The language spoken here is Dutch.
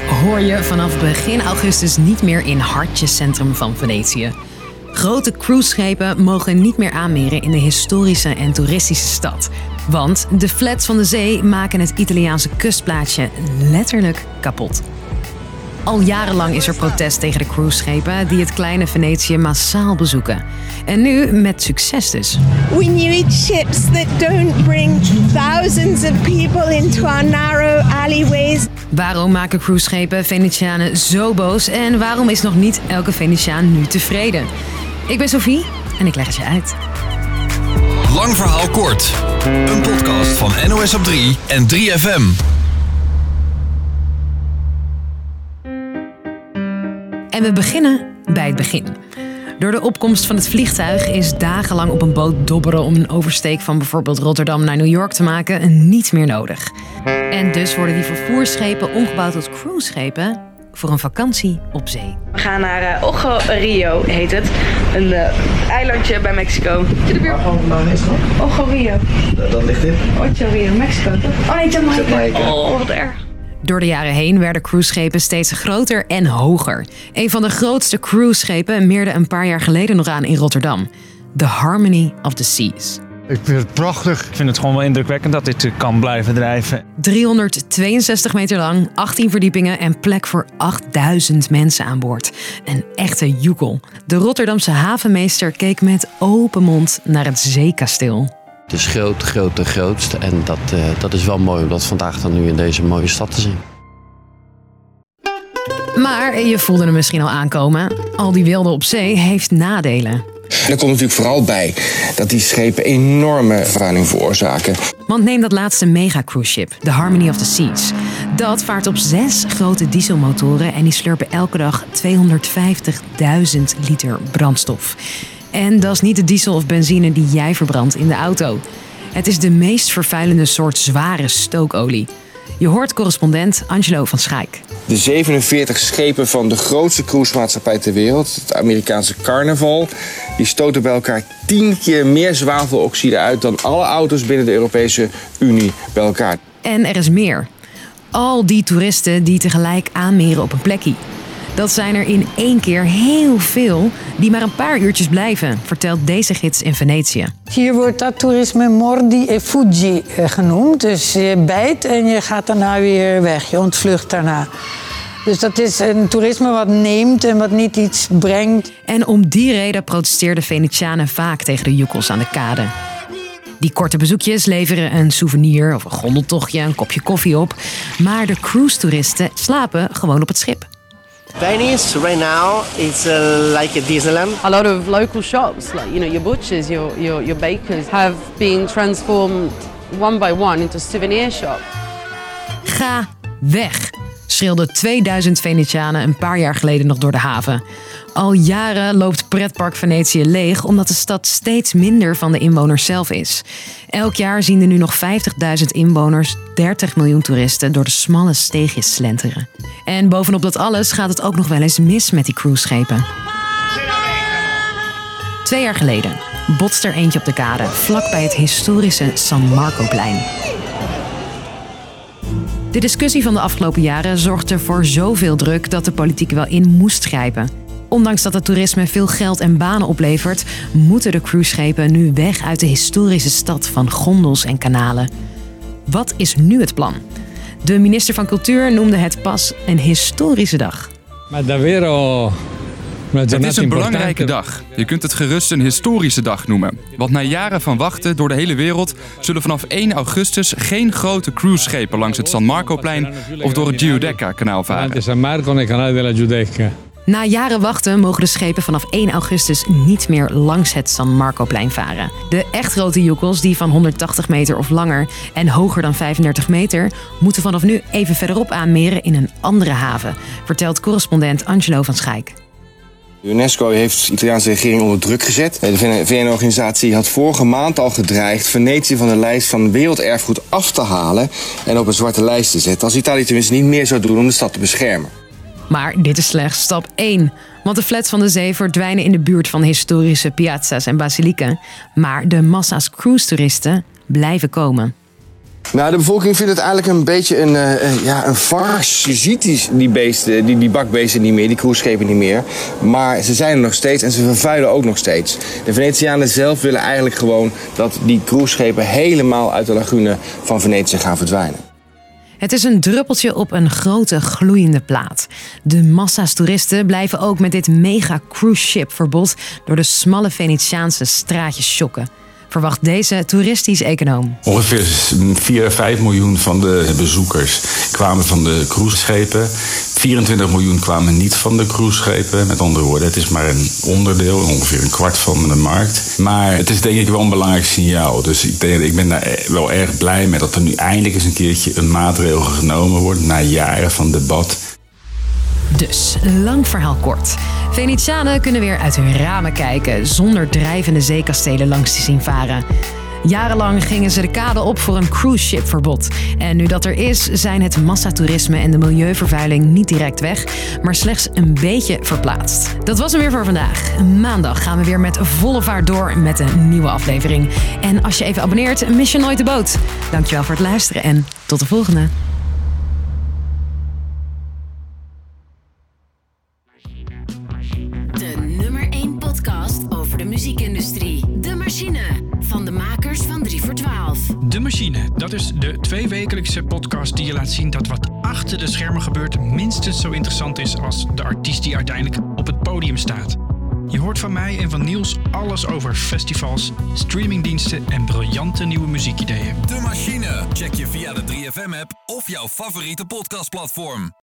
Hoor je vanaf begin augustus niet meer in hartjescentrum van Venetië. Grote cruiseschepen mogen niet meer aanmeren in de historische en toeristische stad. Want de flats van de zee maken het Italiaanse kustplaatsje letterlijk kapot. Al jarenlang is er protest tegen de cruiseschepen die het kleine Venetië massaal bezoeken. En nu met succes dus. We need ships that don't bring thousands of people into our narrow alleyways. Waarom maken cruiseschepen Venetianen zo boos en waarom is nog niet elke Venetiaan nu tevreden? Ik ben Sophie en ik leg het je uit. Lang verhaal kort. Een podcast van NOS op 3 en 3FM. En we beginnen bij het begin. Door de opkomst van het vliegtuig is dagenlang op een boot dobberen om een oversteek van bijvoorbeeld Rotterdam naar New York te maken niet meer nodig. En dus worden die vervoersschepen omgebouwd tot cruiseschepen voor een vakantie op zee. We gaan naar uh, Ojo Rio, heet het. Een uh, eilandje bij Mexico. Waar vandaan is dat? Ojo Rio. Dat ligt in. Ojo Rio, Mexico? Oh nee, Jamaica. Jamaica. Oh, wat erg. Door de jaren heen werden cruiseschepen steeds groter en hoger. Een van de grootste cruiseschepen meerde een paar jaar geleden nog aan in Rotterdam. The Harmony of the Seas. Ik vind het prachtig. Ik vind het gewoon wel indrukwekkend dat dit kan blijven drijven. 362 meter lang, 18 verdiepingen en plek voor 8000 mensen aan boord. Een echte joekel. De Rotterdamse havenmeester keek met open mond naar het zeekasteel. Het is groot, groot en grootst. En dat, uh, dat is wel mooi om dat vandaag dan nu in deze mooie stad te zien. Maar je voelde hem misschien al aankomen. Al die wilde op zee heeft nadelen. En er komt natuurlijk vooral bij dat die schepen enorme vervuiling veroorzaken. Want neem dat laatste mega cruise ship, de Harmony of the Seas. Dat vaart op zes grote dieselmotoren en die slurpen elke dag 250.000 liter brandstof. En dat is niet de diesel of benzine die jij verbrandt in de auto. Het is de meest vervuilende soort zware stookolie. Je hoort correspondent Angelo van Schaik. De 47 schepen van de grootste cruisemaatschappij ter wereld, het Amerikaanse Carnival, die stoten bij elkaar 10 keer meer zwaveloxide uit dan alle auto's binnen de Europese Unie bij elkaar. En er is meer. Al die toeristen die tegelijk aanmeren op een plekje. Dat zijn er in één keer heel veel die maar een paar uurtjes blijven, vertelt deze gids in Venetië. Hier wordt dat toerisme mordi e fuggi genoemd. Dus je bijt en je gaat daarna weer weg. Je ontvlucht daarna. Dus dat is een toerisme wat neemt en wat niet iets brengt. En om die reden protesteerden Venetianen vaak tegen de joekels aan de kade. Die korte bezoekjes leveren een souvenir of een gondeltochtje, een kopje koffie op. Maar de cruise-toeristen slapen gewoon op het schip. Venice right now is uh, like a Disneyland. A lot of local shops, like you know your butchers, your your, your bakers, have been transformed one by one into souvenir shop. Ga weg, schreeuwden 2000 Venetianen een paar jaar geleden nog door de haven. Al jaren loopt pretpark Venetië leeg omdat de stad steeds minder van de inwoners zelf is. Elk jaar zien er nu nog 50.000 inwoners 30 miljoen toeristen door de smalle steegjes slenteren. En bovenop dat alles gaat het ook nog wel eens mis met die cruiseschepen. Twee jaar geleden botst er eentje op de kade, vlak bij het historische San Marcoplein. De discussie van de afgelopen jaren zorgde voor zoveel druk dat de politiek wel in moest grijpen. Ondanks dat het toerisme veel geld en banen oplevert, moeten de cruiseschepen nu weg uit de historische stad van gondels en kanalen. Wat is nu het plan? De minister van Cultuur noemde het pas een historische dag. Maar davvero Het is een belangrijke dag. Je kunt het gerust een historische dag noemen. Want na jaren van wachten door de hele wereld zullen vanaf 1 augustus geen grote cruiseschepen langs het San Marcoplein of door het Giudecca-kanaal varen. San Marco nel canale della Giudecca. Na jaren wachten mogen de schepen vanaf 1 augustus niet meer langs het San Marcoplein varen. De echt grote joekels, die van 180 meter of langer en hoger dan 35 meter, moeten vanaf nu even verderop aanmeren in een andere haven, vertelt correspondent Angelo van Schaik. UNESCO heeft de Italiaanse regering onder druk gezet. De VN-organisatie had vorige maand al gedreigd Venetië van de lijst van werelderfgoed af te halen en op een zwarte lijst te zetten. Als Italië tenminste niet meer zou doen om de stad te beschermen. Maar dit is slechts stap 1. Want de flats van de zee verdwijnen in de buurt van historische piazza's en basilieken. Maar de massa's cruise-toeristen blijven komen. Nou, de bevolking vindt het eigenlijk een beetje een, uh, ja, een farce. Je ziet die, die, beesten, die, die bakbeesten niet meer, die cruiseschepen niet meer. Maar ze zijn er nog steeds en ze vervuilen ook nog steeds. De Venetianen zelf willen eigenlijk gewoon dat die cruiseschepen helemaal uit de lagune van Venetië gaan verdwijnen. Het is een druppeltje op een grote gloeiende plaat. De massa's toeristen blijven ook met dit mega cruise ship verbod door de smalle Venetiaanse straatjes schokken verwacht deze toeristisch econoom. Ongeveer 4 à 5 miljoen van de bezoekers kwamen van de cruiseschepen. 24 miljoen kwamen niet van de cruiseschepen. Met andere woorden, het is maar een onderdeel, ongeveer een kwart van de markt. Maar het is denk ik wel een belangrijk signaal. Dus ik, ik ben daar wel erg blij mee dat er nu eindelijk eens een keertje een maatregel genomen wordt na jaren van debat. Dus, lang verhaal kort. Venetianen kunnen weer uit hun ramen kijken zonder drijvende zeekastelen langs te zien varen. Jarenlang gingen ze de kade op voor een cruise ship verbod. En nu dat er is, zijn het massatoerisme en de milieuvervuiling niet direct weg, maar slechts een beetje verplaatst. Dat was hem weer voor vandaag. Maandag gaan we weer met volle vaart door met een nieuwe aflevering. En als je even abonneert, mis je nooit de boot. Dankjewel voor het luisteren en tot de volgende. Dat is de tweewekelijkse podcast die je laat zien dat wat achter de schermen gebeurt minstens zo interessant is als de artiest die uiteindelijk op het podium staat. Je hoort van mij en van Niels alles over festivals, streamingdiensten en briljante nieuwe muziekideeën. De Machine. Check je via de 3FM-app of jouw favoriete podcastplatform.